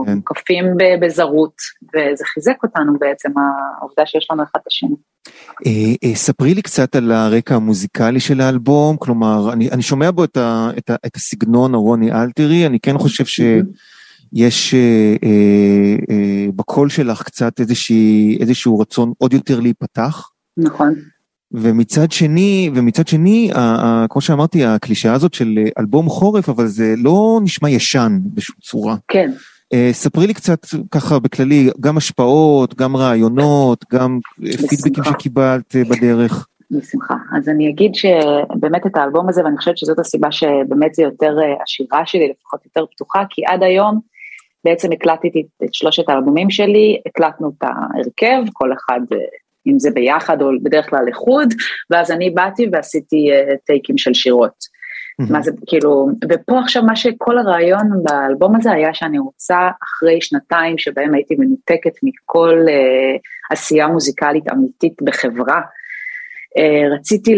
כן. קופים בזרות, וזה חיזק אותנו בעצם, העובדה שיש לנו אחד את השני. אה, אה, ספרי לי קצת על הרקע המוזיקלי של האלבום, כלומר, אני, אני שומע בו את, ה, את, ה, את הסגנון הרוני אלתרי, אני כן חושב שיש אה, אה, אה, בקול שלך קצת איזושהי, איזשהו רצון עוד יותר להיפתח. נכון. ומצד שני, ומצד שני, ה, ה, כמו שאמרתי, הקלישאה הזאת של אלבום חורף, אבל זה לא נשמע ישן בשום צורה. כן. Uh, ספרי לי קצת ככה בכללי, גם השפעות, גם רעיונות, גם פידבקים שקיבלת בדרך. בשמחה. אז אני אגיד שבאמת את האלבום הזה, ואני חושבת שזאת הסיבה שבאמת זה יותר, השירה שלי לפחות יותר פתוחה, כי עד היום בעצם הקלטתי את שלושת האלבומים שלי, הקלטנו את ההרכב, כל אחד אם זה ביחד או בדרך כלל לחוד, ואז אני באתי ועשיתי uh, טייקים של שירות. Mm-hmm. מה זה כאילו, ופה עכשיו מה שכל הרעיון באלבום הזה היה שאני רוצה אחרי שנתיים שבהם הייתי מנותקת מכל uh, עשייה מוזיקלית אמיתית בחברה, uh, רציתי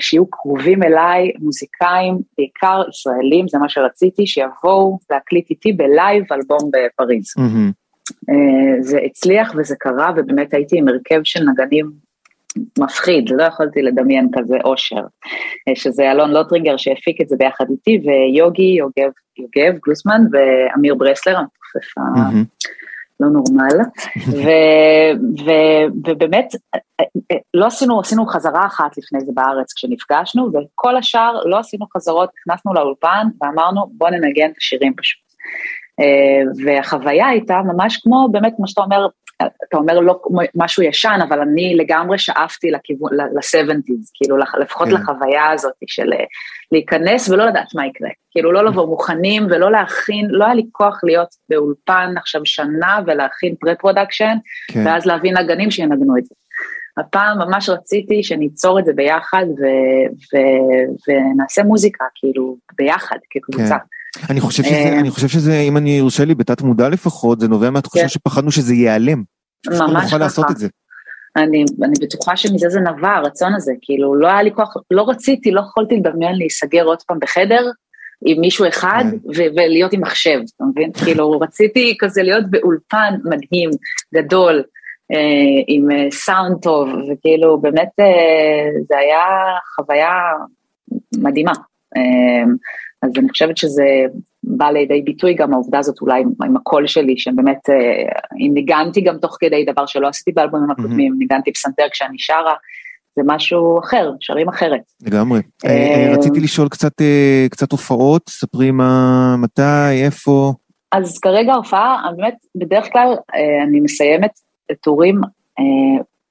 שיהיו קרובים אליי מוזיקאים, בעיקר ישראלים, זה מה שרציתי, שיבואו להקליט איתי בלייב אלבום בפריז. Mm-hmm. אה, זה הצליח וזה קרה, ובאמת הייתי עם הרכב של נגנים מפחיד, לא יכולתי לדמיין כזה אושר. אה, שזה אלון לוטריגר שהפיק את זה ביחד איתי, ויוגי יוגב, יוגב גלוסמן ואמיר ברסלר, המתופף הלא נורמל. ו, ו, ובאמת, אה, לא עשינו, עשינו חזרה אחת לפני זה בארץ כשנפגשנו, וכל השאר לא עשינו חזרות, נכנסנו לאולפן ואמרנו בוא ננגן את השירים פשוט. אה, והחוויה הייתה ממש כמו באמת כמו שאתה אומר, אתה אומר לא משהו ישן, אבל אני לגמרי שאפתי לכיוון, ל-70's, כאילו לפחות כן. לחוויה הזאת של אה, להיכנס ולא לדעת מה יקרה, כאילו לא לבוא מוכנים ולא להכין, לא היה לי כוח להיות באולפן עכשיו שנה ולהכין pre-production, כן. ואז להביא נגנים שינגנו את זה. הפעם ממש רציתי שניצור את זה ביחד ו- ו- ונעשה מוזיקה, כאילו, ביחד, כקבוצה. כן. אני חושב שזה, אה, אני חושב שזה, אם אני יורשה לי, בתת מודע לפחות, זה נובע מהתחושה כן. שפחדנו שזה ייעלם. ממש ככה. אני, אני בטוחה שמזה זה נבע, הרצון הזה, כאילו, לא היה לי כוח, לא רציתי, לא יכולתי לדמיין להיסגר עוד פעם בחדר, עם מישהו אחד כן. ולהיות עם מחשב, אתה מבין? כאילו רציתי כזה להיות באולפן מדהים, גדול, עם אה, סאונד טוב, וכאילו באמת אה, זה היה חוויה מדהימה. אה, אז אני חושבת שזה בא לידי ביטוי גם העובדה הזאת אולי עם, עם הקול שלי, שבאמת, אה, אם ניגנתי גם תוך כדי דבר שלא עשיתי באלבומים הקודמים, mm-hmm. ניגנתי פסנתר כשאני שרה, זה משהו אחר, שרים אחרת. לגמרי. אה, אה, רציתי לשאול קצת, קצת הופעות, ספרי מה, מתי, איפה. אז כרגע ההופעה, באמת, בדרך כלל אני מסיימת טורים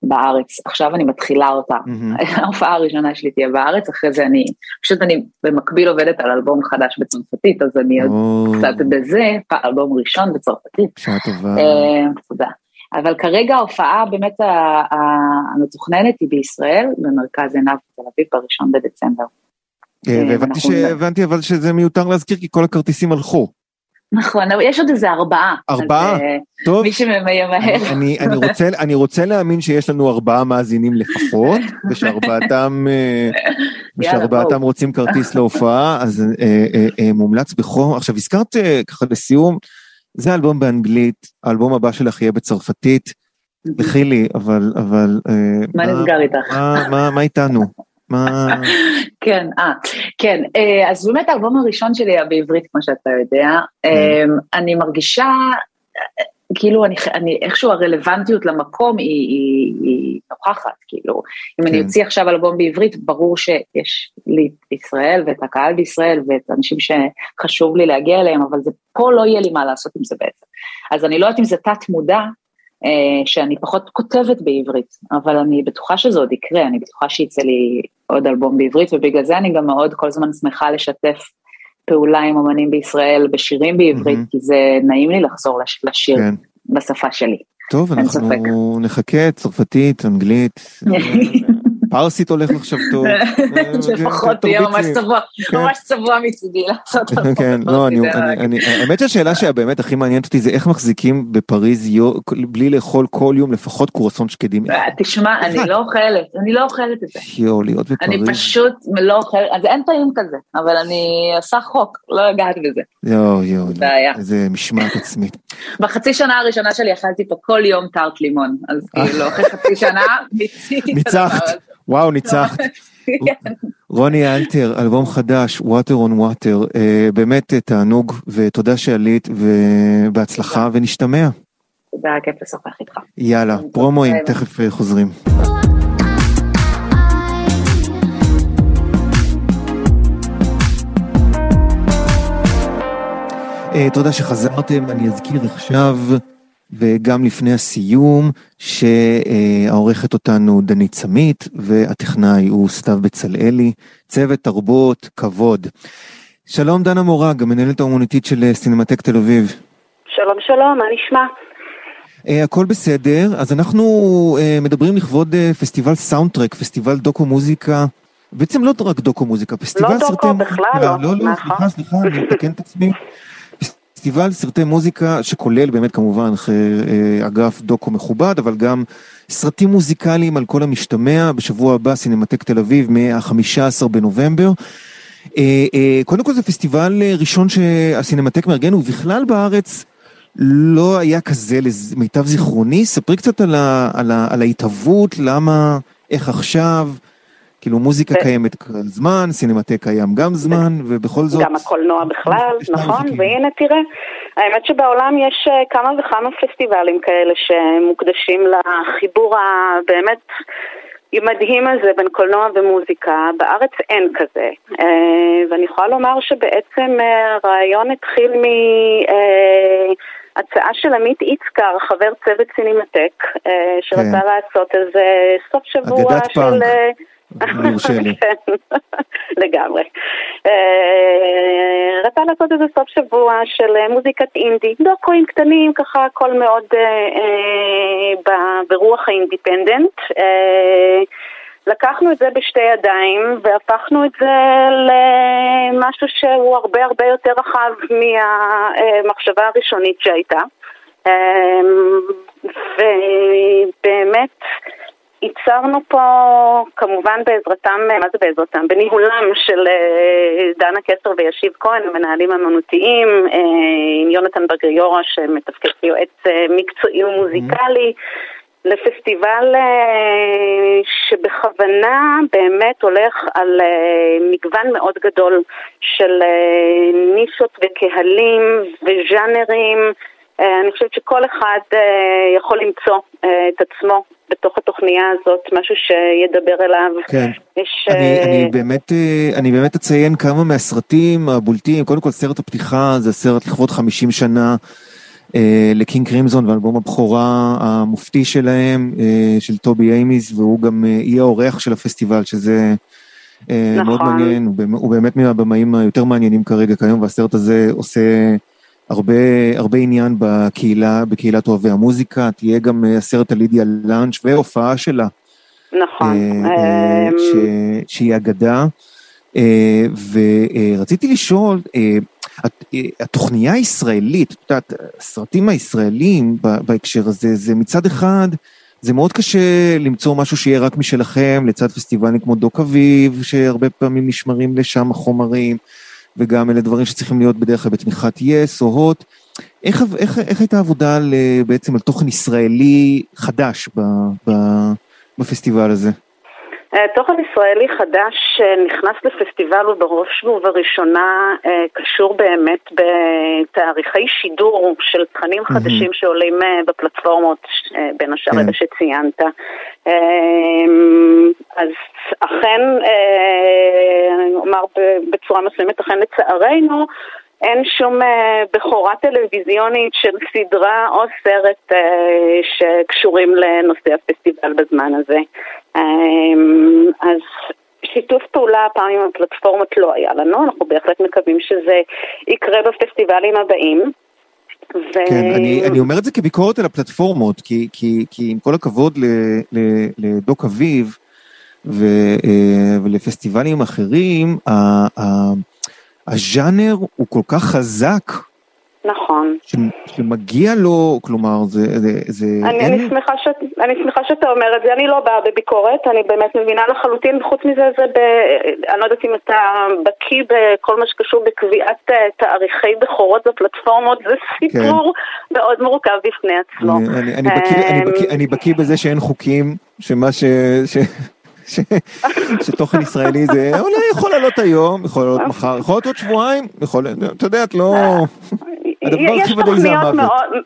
בארץ, עכשיו אני מתחילה אותה. ההופעה הראשונה שלי תהיה בארץ, אחרי זה אני, פשוט אני במקביל עובדת על אלבום חדש בצרפתית, אז אני עוד קצת בזה, אלבום ראשון בצרפתית. שעה טובה. תודה. אבל כרגע ההופעה באמת המתוכננת היא בישראל, במרכז עיניו בתל אביב, בראשון בדצמבר. והבנתי אבל שזה מיותר להזכיר כי כל הכרטיסים הלכו. נכון, אבל יש עוד איזה ארבעה. ארבעה? אז, אה, טוב. מי שממהר. אני, אני, רוצה, אני רוצה להאמין שיש לנו ארבעה מאזינים לפחות, ושארבעתם, אה, ושארבעתם רוצים כרטיס להופעה, אז אה, אה, אה, מומלץ בחום. עכשיו, הזכרת ככה לסיום, זה אלבום באנגלית, האלבום הבא שלך יהיה בצרפתית. לכי לי, אבל, אבל... מה נסגר איתך? מה איתנו? מה... כן, אה, כן, אה, אז באמת האלבום הראשון שלי היה בעברית, כמו שאתה יודע. כן. אה, אני מרגישה, כאילו, אני, אני, איכשהו הרלוונטיות למקום היא, היא, היא נוכחת, כאילו, אם כן. אני אוציא עכשיו אלבום בעברית, ברור שיש לי את ישראל ואת הקהל בישראל ואת האנשים שחשוב לי להגיע אליהם, אבל זה, פה לא יהיה לי מה לעשות עם זה בעצם. אז אני לא יודעת אם זה תת מודע, שאני פחות כותבת בעברית, אבל אני בטוחה שזה עוד יקרה, אני בטוחה שיצא לי עוד אלבום בעברית, ובגלל זה אני גם מאוד כל הזמן שמחה לשתף פעולה עם אמנים בישראל בשירים בעברית, mm-hmm. כי זה נעים לי לחזור לש, לשיר כן. בשפה שלי. טוב, אנחנו ספק. נחכה, צרפתית, אנגלית. פרסית הולך עכשיו טוב. לפחות תהיה ממש צבוע, כן. ממש צבוע מצידי לעשות אותו. כן, לא, אני, האמת שהשאלה שבאמת הכי מעניינת אותי זה איך מחזיקים בפריז בלי לאכול כל יום לפחות קורסון שקדים. אה, תשמע, אני לא אוכלת, אני לא אוכלת את זה. יואו, להיות בפריז. אני פשוט לא אוכלת, אז אין טעים כזה, אבל אני עושה חוק, לא הגעת בזה. יואו, יואו, איזה משמעת עצמית. בחצי שנה הראשונה שלי אכלתי פה כל יום טארט לימון, אז כאילו אחרי חצי שנה מיציתי את הדבר הזה. וואו, ניצחת. רוני אלתר, אלבום חדש, Water on Water, uh, באמת אה, תענוג ותודה שעלית ובהצלחה ונשתמע. תודה, כיף לשוחח איתך. יאללה, פרומואים, תכף uh, חוזרים. תודה שחזרתם, אני אזכיר עכשיו. וגם לפני הסיום, שהעורכת אותנו דנית סמית, והטכנאי הוא סתיו בצלאלי, צוות תרבות, כבוד. שלום דנה מורג, המנהלת האומנותית של סינמטק תל אביב. שלום שלום, מה נשמע? Uh, הכל בסדר, אז אנחנו uh, מדברים לכבוד uh, פסטיבל סאונדטרק, פסטיבל דוקו מוזיקה, בעצם לא רק דוקו מוזיקה, פסטיבל לא סרטי... לא דוקו בכלל, לא. לא, לא, נכון. סליחה, סליחה, אני מתקן את עצמי. פסטיבל סרטי מוזיקה שכולל באמת כמובן אה, אגף דוקו מכובד, אבל גם סרטים מוזיקליים על כל המשתמע, בשבוע הבא סינמטק תל אביב מה-15 בנובמבר. אה, אה, קודם כל זה פסטיבל ראשון שהסינמטק מארגן, ובכלל בארץ לא היה כזה למיטב זיכרוני. ספרי קצת על, ההתהוות, למה, איך עכשיו. כאילו מוזיקה קיימת זמן, סינמטק קיים גם זמן, ובכל זאת... גם הקולנוע בכלל, נכון, והנה תראה, האמת שבעולם יש אה, כמה וכמה פסטיבלים כאלה שמוקדשים לחיבור הבאמת... מדהים הזה בין קולנוע ומוזיקה, בארץ אין כזה. אה, ואני יכולה לומר שבעצם אה, הרעיון התחיל מהצעה של עמית איצקר, חבר צוות סינמטק, שרצה כן. לעשות איזה סוף שבוע של... לי. כן, לגמרי. אה, רצה לעשות איזה סוף שבוע של אה, מוזיקת אינדי, דוקואים קטנים, ככה הכל מאוד אה, ברוח האינדיפנדנט. לקחנו את זה בשתי ידיים והפכנו את זה למשהו שהוא הרבה הרבה יותר רחב מהמחשבה הראשונית שהייתה. ובאמת ייצרנו פה, כמובן בעזרתם, מה זה בעזרתם? בניהולם של דנה קסר וישיב כהן, המנהלים האמנותיים, עם יונתן בגריורה שמתפקד כיועץ מקצועי ומוזיקלי. לפסטיבל שבכוונה באמת הולך על מגוון מאוד גדול של נישות וקהלים וז'אנרים. אני חושבת שכל אחד יכול למצוא את עצמו בתוך התוכניה הזאת, משהו שידבר אליו. כן, יש, אני, אני, באמת, אני באמת אציין כמה מהסרטים הבולטים, קודם כל סרט הפתיחה זה סרט לכבוד 50 שנה. לקינג קרימזון ואלבום הבכורה המופתי שלהם, של טובי איימיס, והוא גם יהיה האורח של הפסטיבל, שזה נכון. מאוד מעניין, הוא באמת מהבמאים היותר מעניינים כרגע כיום, והסרט הזה עושה הרבה, הרבה עניין בקהילה, בקהילת אוהבי המוזיקה, תהיה גם הסרט על לידיה לאנץ' והופעה שלה. נכון. ש, שהיא אגדה. ורציתי לשאול, התוכניה הישראלית, את יודעת, הסרטים הישראלים בהקשר הזה, זה מצד אחד, זה מאוד קשה למצוא משהו שיהיה רק משלכם, לצד פסטיבלים כמו דוק אביב, שהרבה פעמים נשמרים לשם החומרים, וגם אלה דברים שצריכים להיות בדרך כלל בתמיכת יס או הוט. איך, איך, איך הייתה עבודה בעצם על תוכן ישראלי חדש ב, ב, בפסטיבל הזה? אה, תוכן ישראלי חדש שנכנס לפסטיבל הוא בראש ובראשונה אה, קשור באמת בתאריכי שידור של תכנים חדשים שעולים אה, בפלטפורמות, בין השאר כן. אלה שציינת. אז אכן, אני אומר בצורה מסוימת, אכן לצערנו, אין שום בכורה טלוויזיונית של סדרה או סרט שקשורים לנושא הפסטיבל בזמן הזה. אמ, אז שיתוף פעולה הפעם עם הפלטפורמות לא היה לנו, אנחנו בהחלט מקווים שזה יקרה בפסטיבלים הבאים. ו... כן, אני, אני אומר את זה כביקורת על הפלטפורמות, כי, כי, כי עם כל הכבוד ל, ל, לדוק אביב ו, אה, ולפסטיבלים אחרים, הז'אנר הוא כל כך חזק נכון. שמגיע לו, כלומר, זה... זה, זה אני, אין... אני, שמחה ש, אני שמחה שאתה אומר את זה, אני לא באה בביקורת, אני באמת מבינה לחלוטין, חוץ מזה, זה ב... אני לא יודעת אם אתה בקיא בכל מה שקשור בקביעת אה, תאריכי בכורות בפלטפורמות, זה סיפור כן. מאוד מורכב בפני עצמו. אני, אני, אני, בקיא, אני, בקיא, אמ, אני בקיא בזה שאין חוקים, שמה ש... ש... שתוכן ישראלי זה אולי יכול לעלות היום, יכול לעלות מחר, יכול לעלות עוד שבועיים, יכול, אתה יודע, את לא... יש תוכניות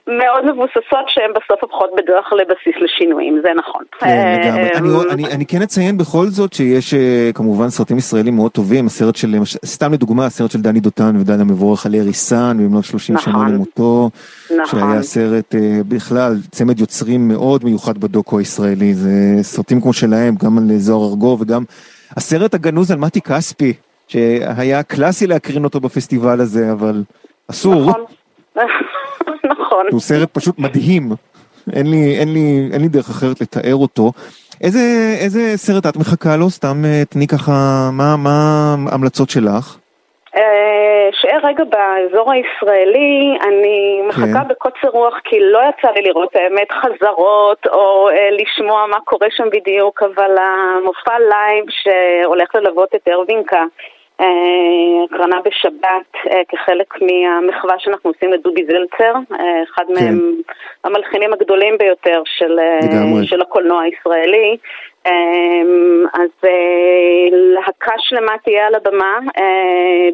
מאוד, מבוססות שהן בסוף הופכות בדרך לבסיס לשינויים, זה נכון. כן, לגמרי. אני, כן אציין בכל זאת שיש אה, כמובן סרטים ישראלים מאוד טובים, הסרט של, סתם לדוגמה, הסרט של דני דותן ודן המבורך על אריסן, במלאת 30 נכון, שנה למותו, נכון. שהיה סרט אה, בכלל, צמד יוצרים מאוד מיוחד בדוקו הישראלי, זה סרטים כמו שלהם, גם על זוהר ארגוב וגם הסרט הגנוז על מתי כספי, שהיה קלאסי להקרין אותו בפסטיבל הזה, אבל אסור. נכון. נכון. הוא סרט פשוט מדהים. אין לי, אין לי, אין לי דרך אחרת לתאר אותו. איזה, איזה סרט את מחכה לו? סתם אה, תני ככה, מה, מה ההמלצות שלך? אה, נשאר רגע באזור הישראלי, אני מחכה כן. בקוצר רוח כי לא יצא לי לראות האמת חזרות או אה, לשמוע מה קורה שם בדיוק, אבל המופע live שהולך ללוות את ארבינקא הקרנה בשבת אה, כחלק מהמחווה שאנחנו עושים לדובי זלצר, אה, אחד כן. מהם המלחינים הגדולים ביותר של, של הקולנוע הישראלי. אז להקה שלמה תהיה על הבמה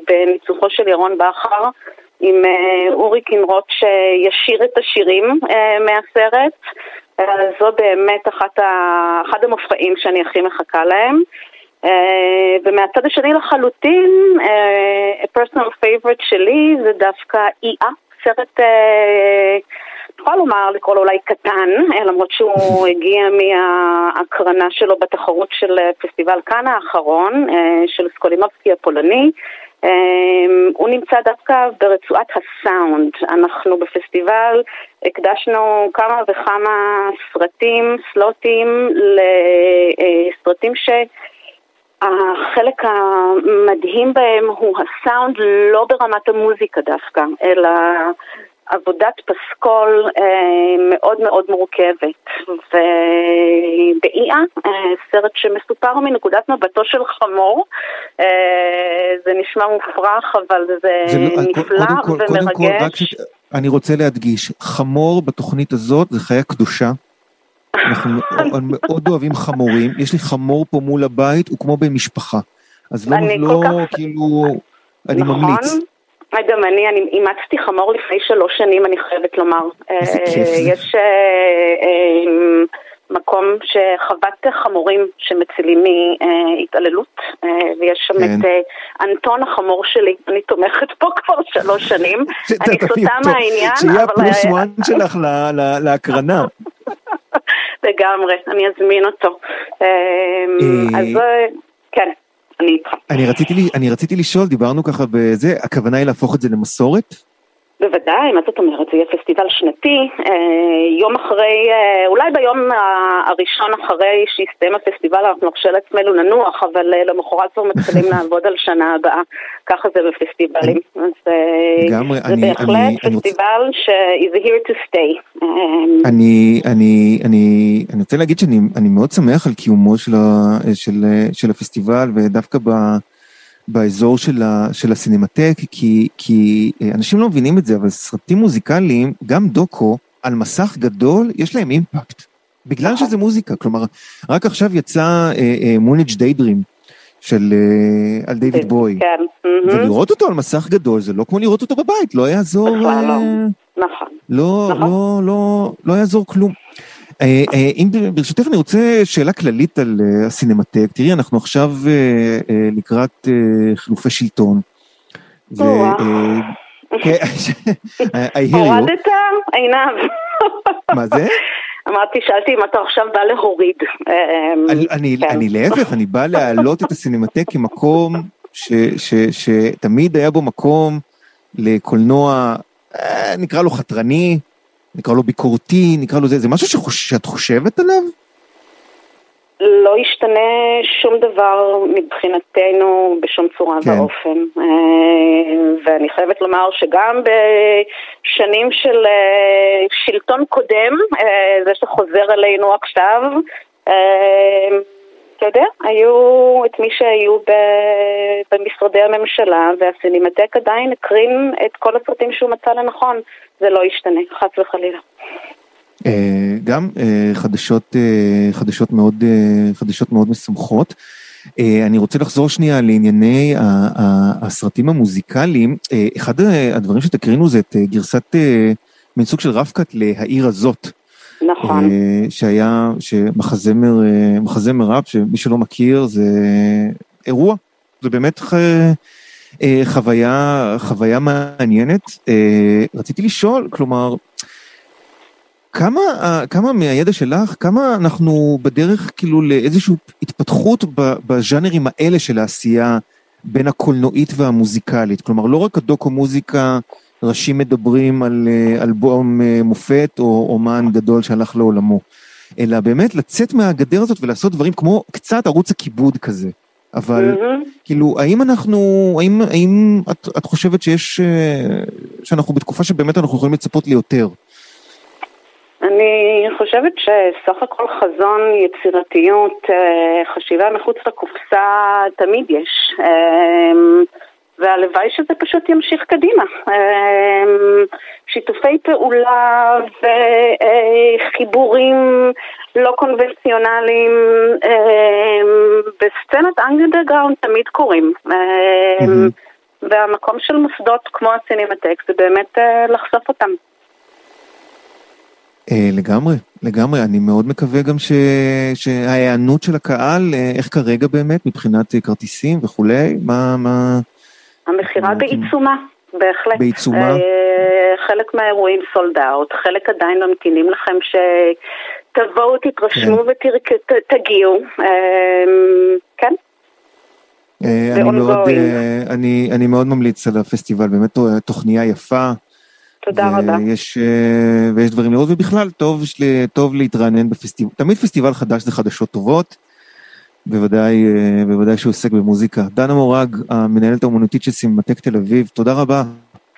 בניצוחו של ירון בכר עם אורי קינרוט שישיר את השירים מהסרט. זו באמת אחת ה... אחד המופעים שאני הכי מחכה להם. Uh, ומהצד השני לחלוטין, uh, a personal favorite שלי זה דווקא אי-אה, סרט, uh, יכולה לומר, לקרוא לו אולי קטן, למרות שהוא הגיע מההקרנה שלו בתחרות של פסטיבל כאן האחרון, uh, של סקולימובסקי הפולני. Um, הוא נמצא דווקא ברצועת הסאונד. אנחנו בפסטיבל הקדשנו כמה וכמה סרטים, סלוטים, לסרטים ש... החלק המדהים בהם הוא הסאונד לא ברמת המוזיקה דווקא, אלא עבודת פסקול אה, מאוד מאוד מורכבת. ובאיה, אה, סרט שמסופר מנקודת מבטו של חמור, אה, זה נשמע מופרך, אבל זה, זה לא, נפלא קודם כל, ומרגש. קודם כל, רק ש... אני רוצה להדגיש, חמור בתוכנית הזאת זה חיה קדושה. אנחנו מאוד אוהבים חמורים, יש לי חמור פה מול הבית, הוא כמו במשפחה. אז לא, לא כך... כאילו, אני נכון. ממליץ. גם אני, אני אימצתי חמור לפני שלוש שנים, אני חייבת לומר. איזה כיף זה. יש אה, אה, מקום שחוות חמורים שמצילים מהתעללות, אה, ויש שם כן. את אנטון החמור שלי, אני תומכת פה כבר שלוש שנים. אני סוטה מהעניין, אבל... שיהיה הפלוס וואן שלך להקרנה. לגמרי, אני אזמין אותו. אז כן. אני רציתי, אני רציתי לשאול, דיברנו ככה בזה, הכוונה היא להפוך את זה למסורת? בוודאי, מה זאת אומרת? זה יהיה פסטיבל שנתי, אה, יום אחרי, אה, אולי ביום הראשון אחרי שיסתיים הפסטיבל אנחנו נרשה לעצמנו לנוח, אבל אה, למחרת כבר מתחילים לעבוד על שנה הבאה, ככה זה בפסטיבלים. אז לגמרי, זה אני, בהחלט אני, פסטיבל ש- is here to stay. אני, אני, אני, אני רוצה להגיד שאני מאוד שמח על קיומו של, של, של הפסטיבל, ודווקא ב... באזור של, ה, של הסינמטק, כי, כי אה, אנשים לא מבינים את זה, אבל סרטים מוזיקליים, גם דוקו, על מסך גדול, יש להם אימפקט. בגלל. שזה מוזיקה, כלומר, רק עכשיו יצא מוניג' אה, דיידרים אה, של, אה, על דיוויד בוי. כן. ולראות אותו על מסך גדול, זה לא כמו לראות אותו בבית, לא יעזור... בכלל לא. נכון. לא, נכון. לא, לא, לא יעזור כלום. אה, אה, אם ברשותך אני רוצה שאלה כללית על אה, הסינמטק, תראי אנחנו עכשיו לקראת חילופי שלטון. כן, הורדת עינב. מה זה? אמרתי, שאלתי אם אתה עכשיו בא להוריד. אני כן. להפך, אני בא להעלות את הסינמטק כמקום שתמיד היה בו מקום לקולנוע, נקרא לו חתרני, נקרא לו ביקורתי, נקרא לו זה, זה משהו שחוש, שאת חושבת עליו? לא ישתנה שום דבר מבחינתנו בשום צורה כן. ואופן. אה, ואני חייבת לומר שגם בשנים של אה, שלטון קודם, אה, זה שחוזר אלינו עכשיו, אתה יודע, היו את מי שהיו במשרדי הממשלה, והסינמטק עדיין הקרין את כל הסרטים שהוא מצא לנכון. זה לא ישתנה, חס וחלילה. אה, גם אה, חדשות, אה, חדשות מאוד, חדשות מאוד משמחות. אני רוצה לחזור שנייה לענייני הסרטים המוזיקליים. אחד הדברים שתקרינו זה את גרסת, מין סוג של רב-קאט ל"העיר הזאת". נכון. שהיה, שמחזמר, מחזמר ראפ, שמי שלא מכיר, זה אירוע. זה באמת אה, חוויה, חוויה מעניינת. אה, רציתי לשאול, כלומר, כמה, כמה מהידע שלך, כמה אנחנו בדרך כאילו לאיזושהי התפתחות בז'אנרים האלה של העשייה בין הקולנועית והמוזיקלית? כלומר, לא רק הדוקו מוזיקה, ראשים מדברים על אה, אלבום מופת או אומן גדול שהלך לעולמו, אלא באמת לצאת מהגדר הזאת ולעשות דברים כמו קצת ערוץ הכיבוד כזה. אבל mm-hmm. כאילו, האם אנחנו, האם, האם את, את חושבת שיש, אה, שאנחנו בתקופה שבאמת אנחנו יכולים לצפות ליותר? אני חושבת שסך הכל חזון, יצירתיות, אה, חשיבה מחוץ לקופסה תמיד יש. והלוואי שזה פשוט ימשיך קדימה. שיתופי פעולה וחיבורים לא קונבנציונליים בסצנת אנגלדרגראונד תמיד קורים. והמקום של מוסדות כמו הסינמטק זה באמת אה, לחשוף אותם. אה, לגמרי, לגמרי. אני מאוד מקווה גם ש... שההיענות של הקהל, אה, איך כרגע באמת, מבחינת כרטיסים וכולי, מה... מה... המכירה בעיצומה. בהחלט. בעיצומה? חלק מהאירועים סולד אאוט, חלק עדיין ממתינים לכם שתבואו, תתרשמו כן. ותגיעו. כן. אני מאוד, אני, אני מאוד ממליץ על הפסטיבל, באמת תוכניה יפה. תודה רבה. ויש, ויש דברים לראות, ובכלל טוב, טוב להתרענן בפסטיבל, תמיד פסטיבל חדש זה חדשות טובות. בוודאי, בוודאי שהוא עוסק במוזיקה. דנה מורג, המנהלת האומנותית של סינמטק תל אביב, תודה רבה.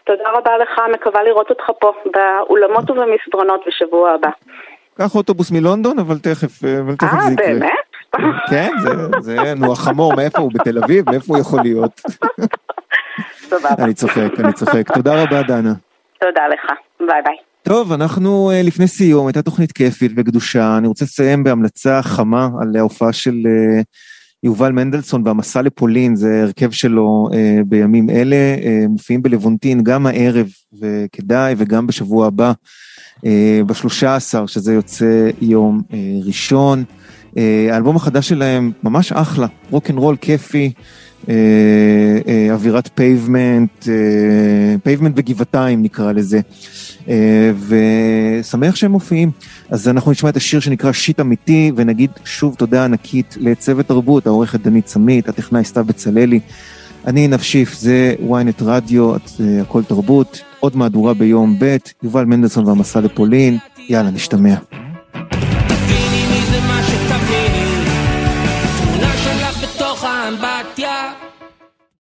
תודה רבה לך, מקווה לראות אותך פה באולמות ובמסדרונות בשבוע הבא. קח אוטובוס מלונדון, אבל תכף, אבל תכף זה יקרה. אה, באמת? כן, זה, זה, נו, החמור, מאיפה הוא? בתל אביב? מאיפה הוא יכול להיות? סבבה. אני צוחק, אני צוחק. תודה רבה, דנה. תודה לך, ביי ביי. טוב, אנחנו uh, לפני סיום, הייתה תוכנית כיפית וגדושה. אני רוצה לסיים בהמלצה חמה על ההופעה של uh, יובל מנדלסון והמסע לפולין, זה הרכב שלו uh, בימים אלה, מופיעים בלבונטין גם הערב, וכדאי, וגם בשבוע הבא, uh, בשלושה עשר, שזה יוצא יום ראשון. האלבום החדש שלהם ממש אחלה, רוקנרול כיפי. אה, אה, אווירת Pavement, אה, Pavement בגבעתיים נקרא לזה, ושמח שהם מופיעים. אז אנחנו נשמע את השיר שנקרא שיט אמיתי, ונגיד שוב תודה ענקית לצוות תרבות, העורכת דנית סמית, הטכנאי סתיו בצללי. אני נפשיף, זה ynet רדיו, הכל תרבות, עוד מהדורה ביום ב', יובל מנדלסון והמסע לפולין, יאללה, נשתמע.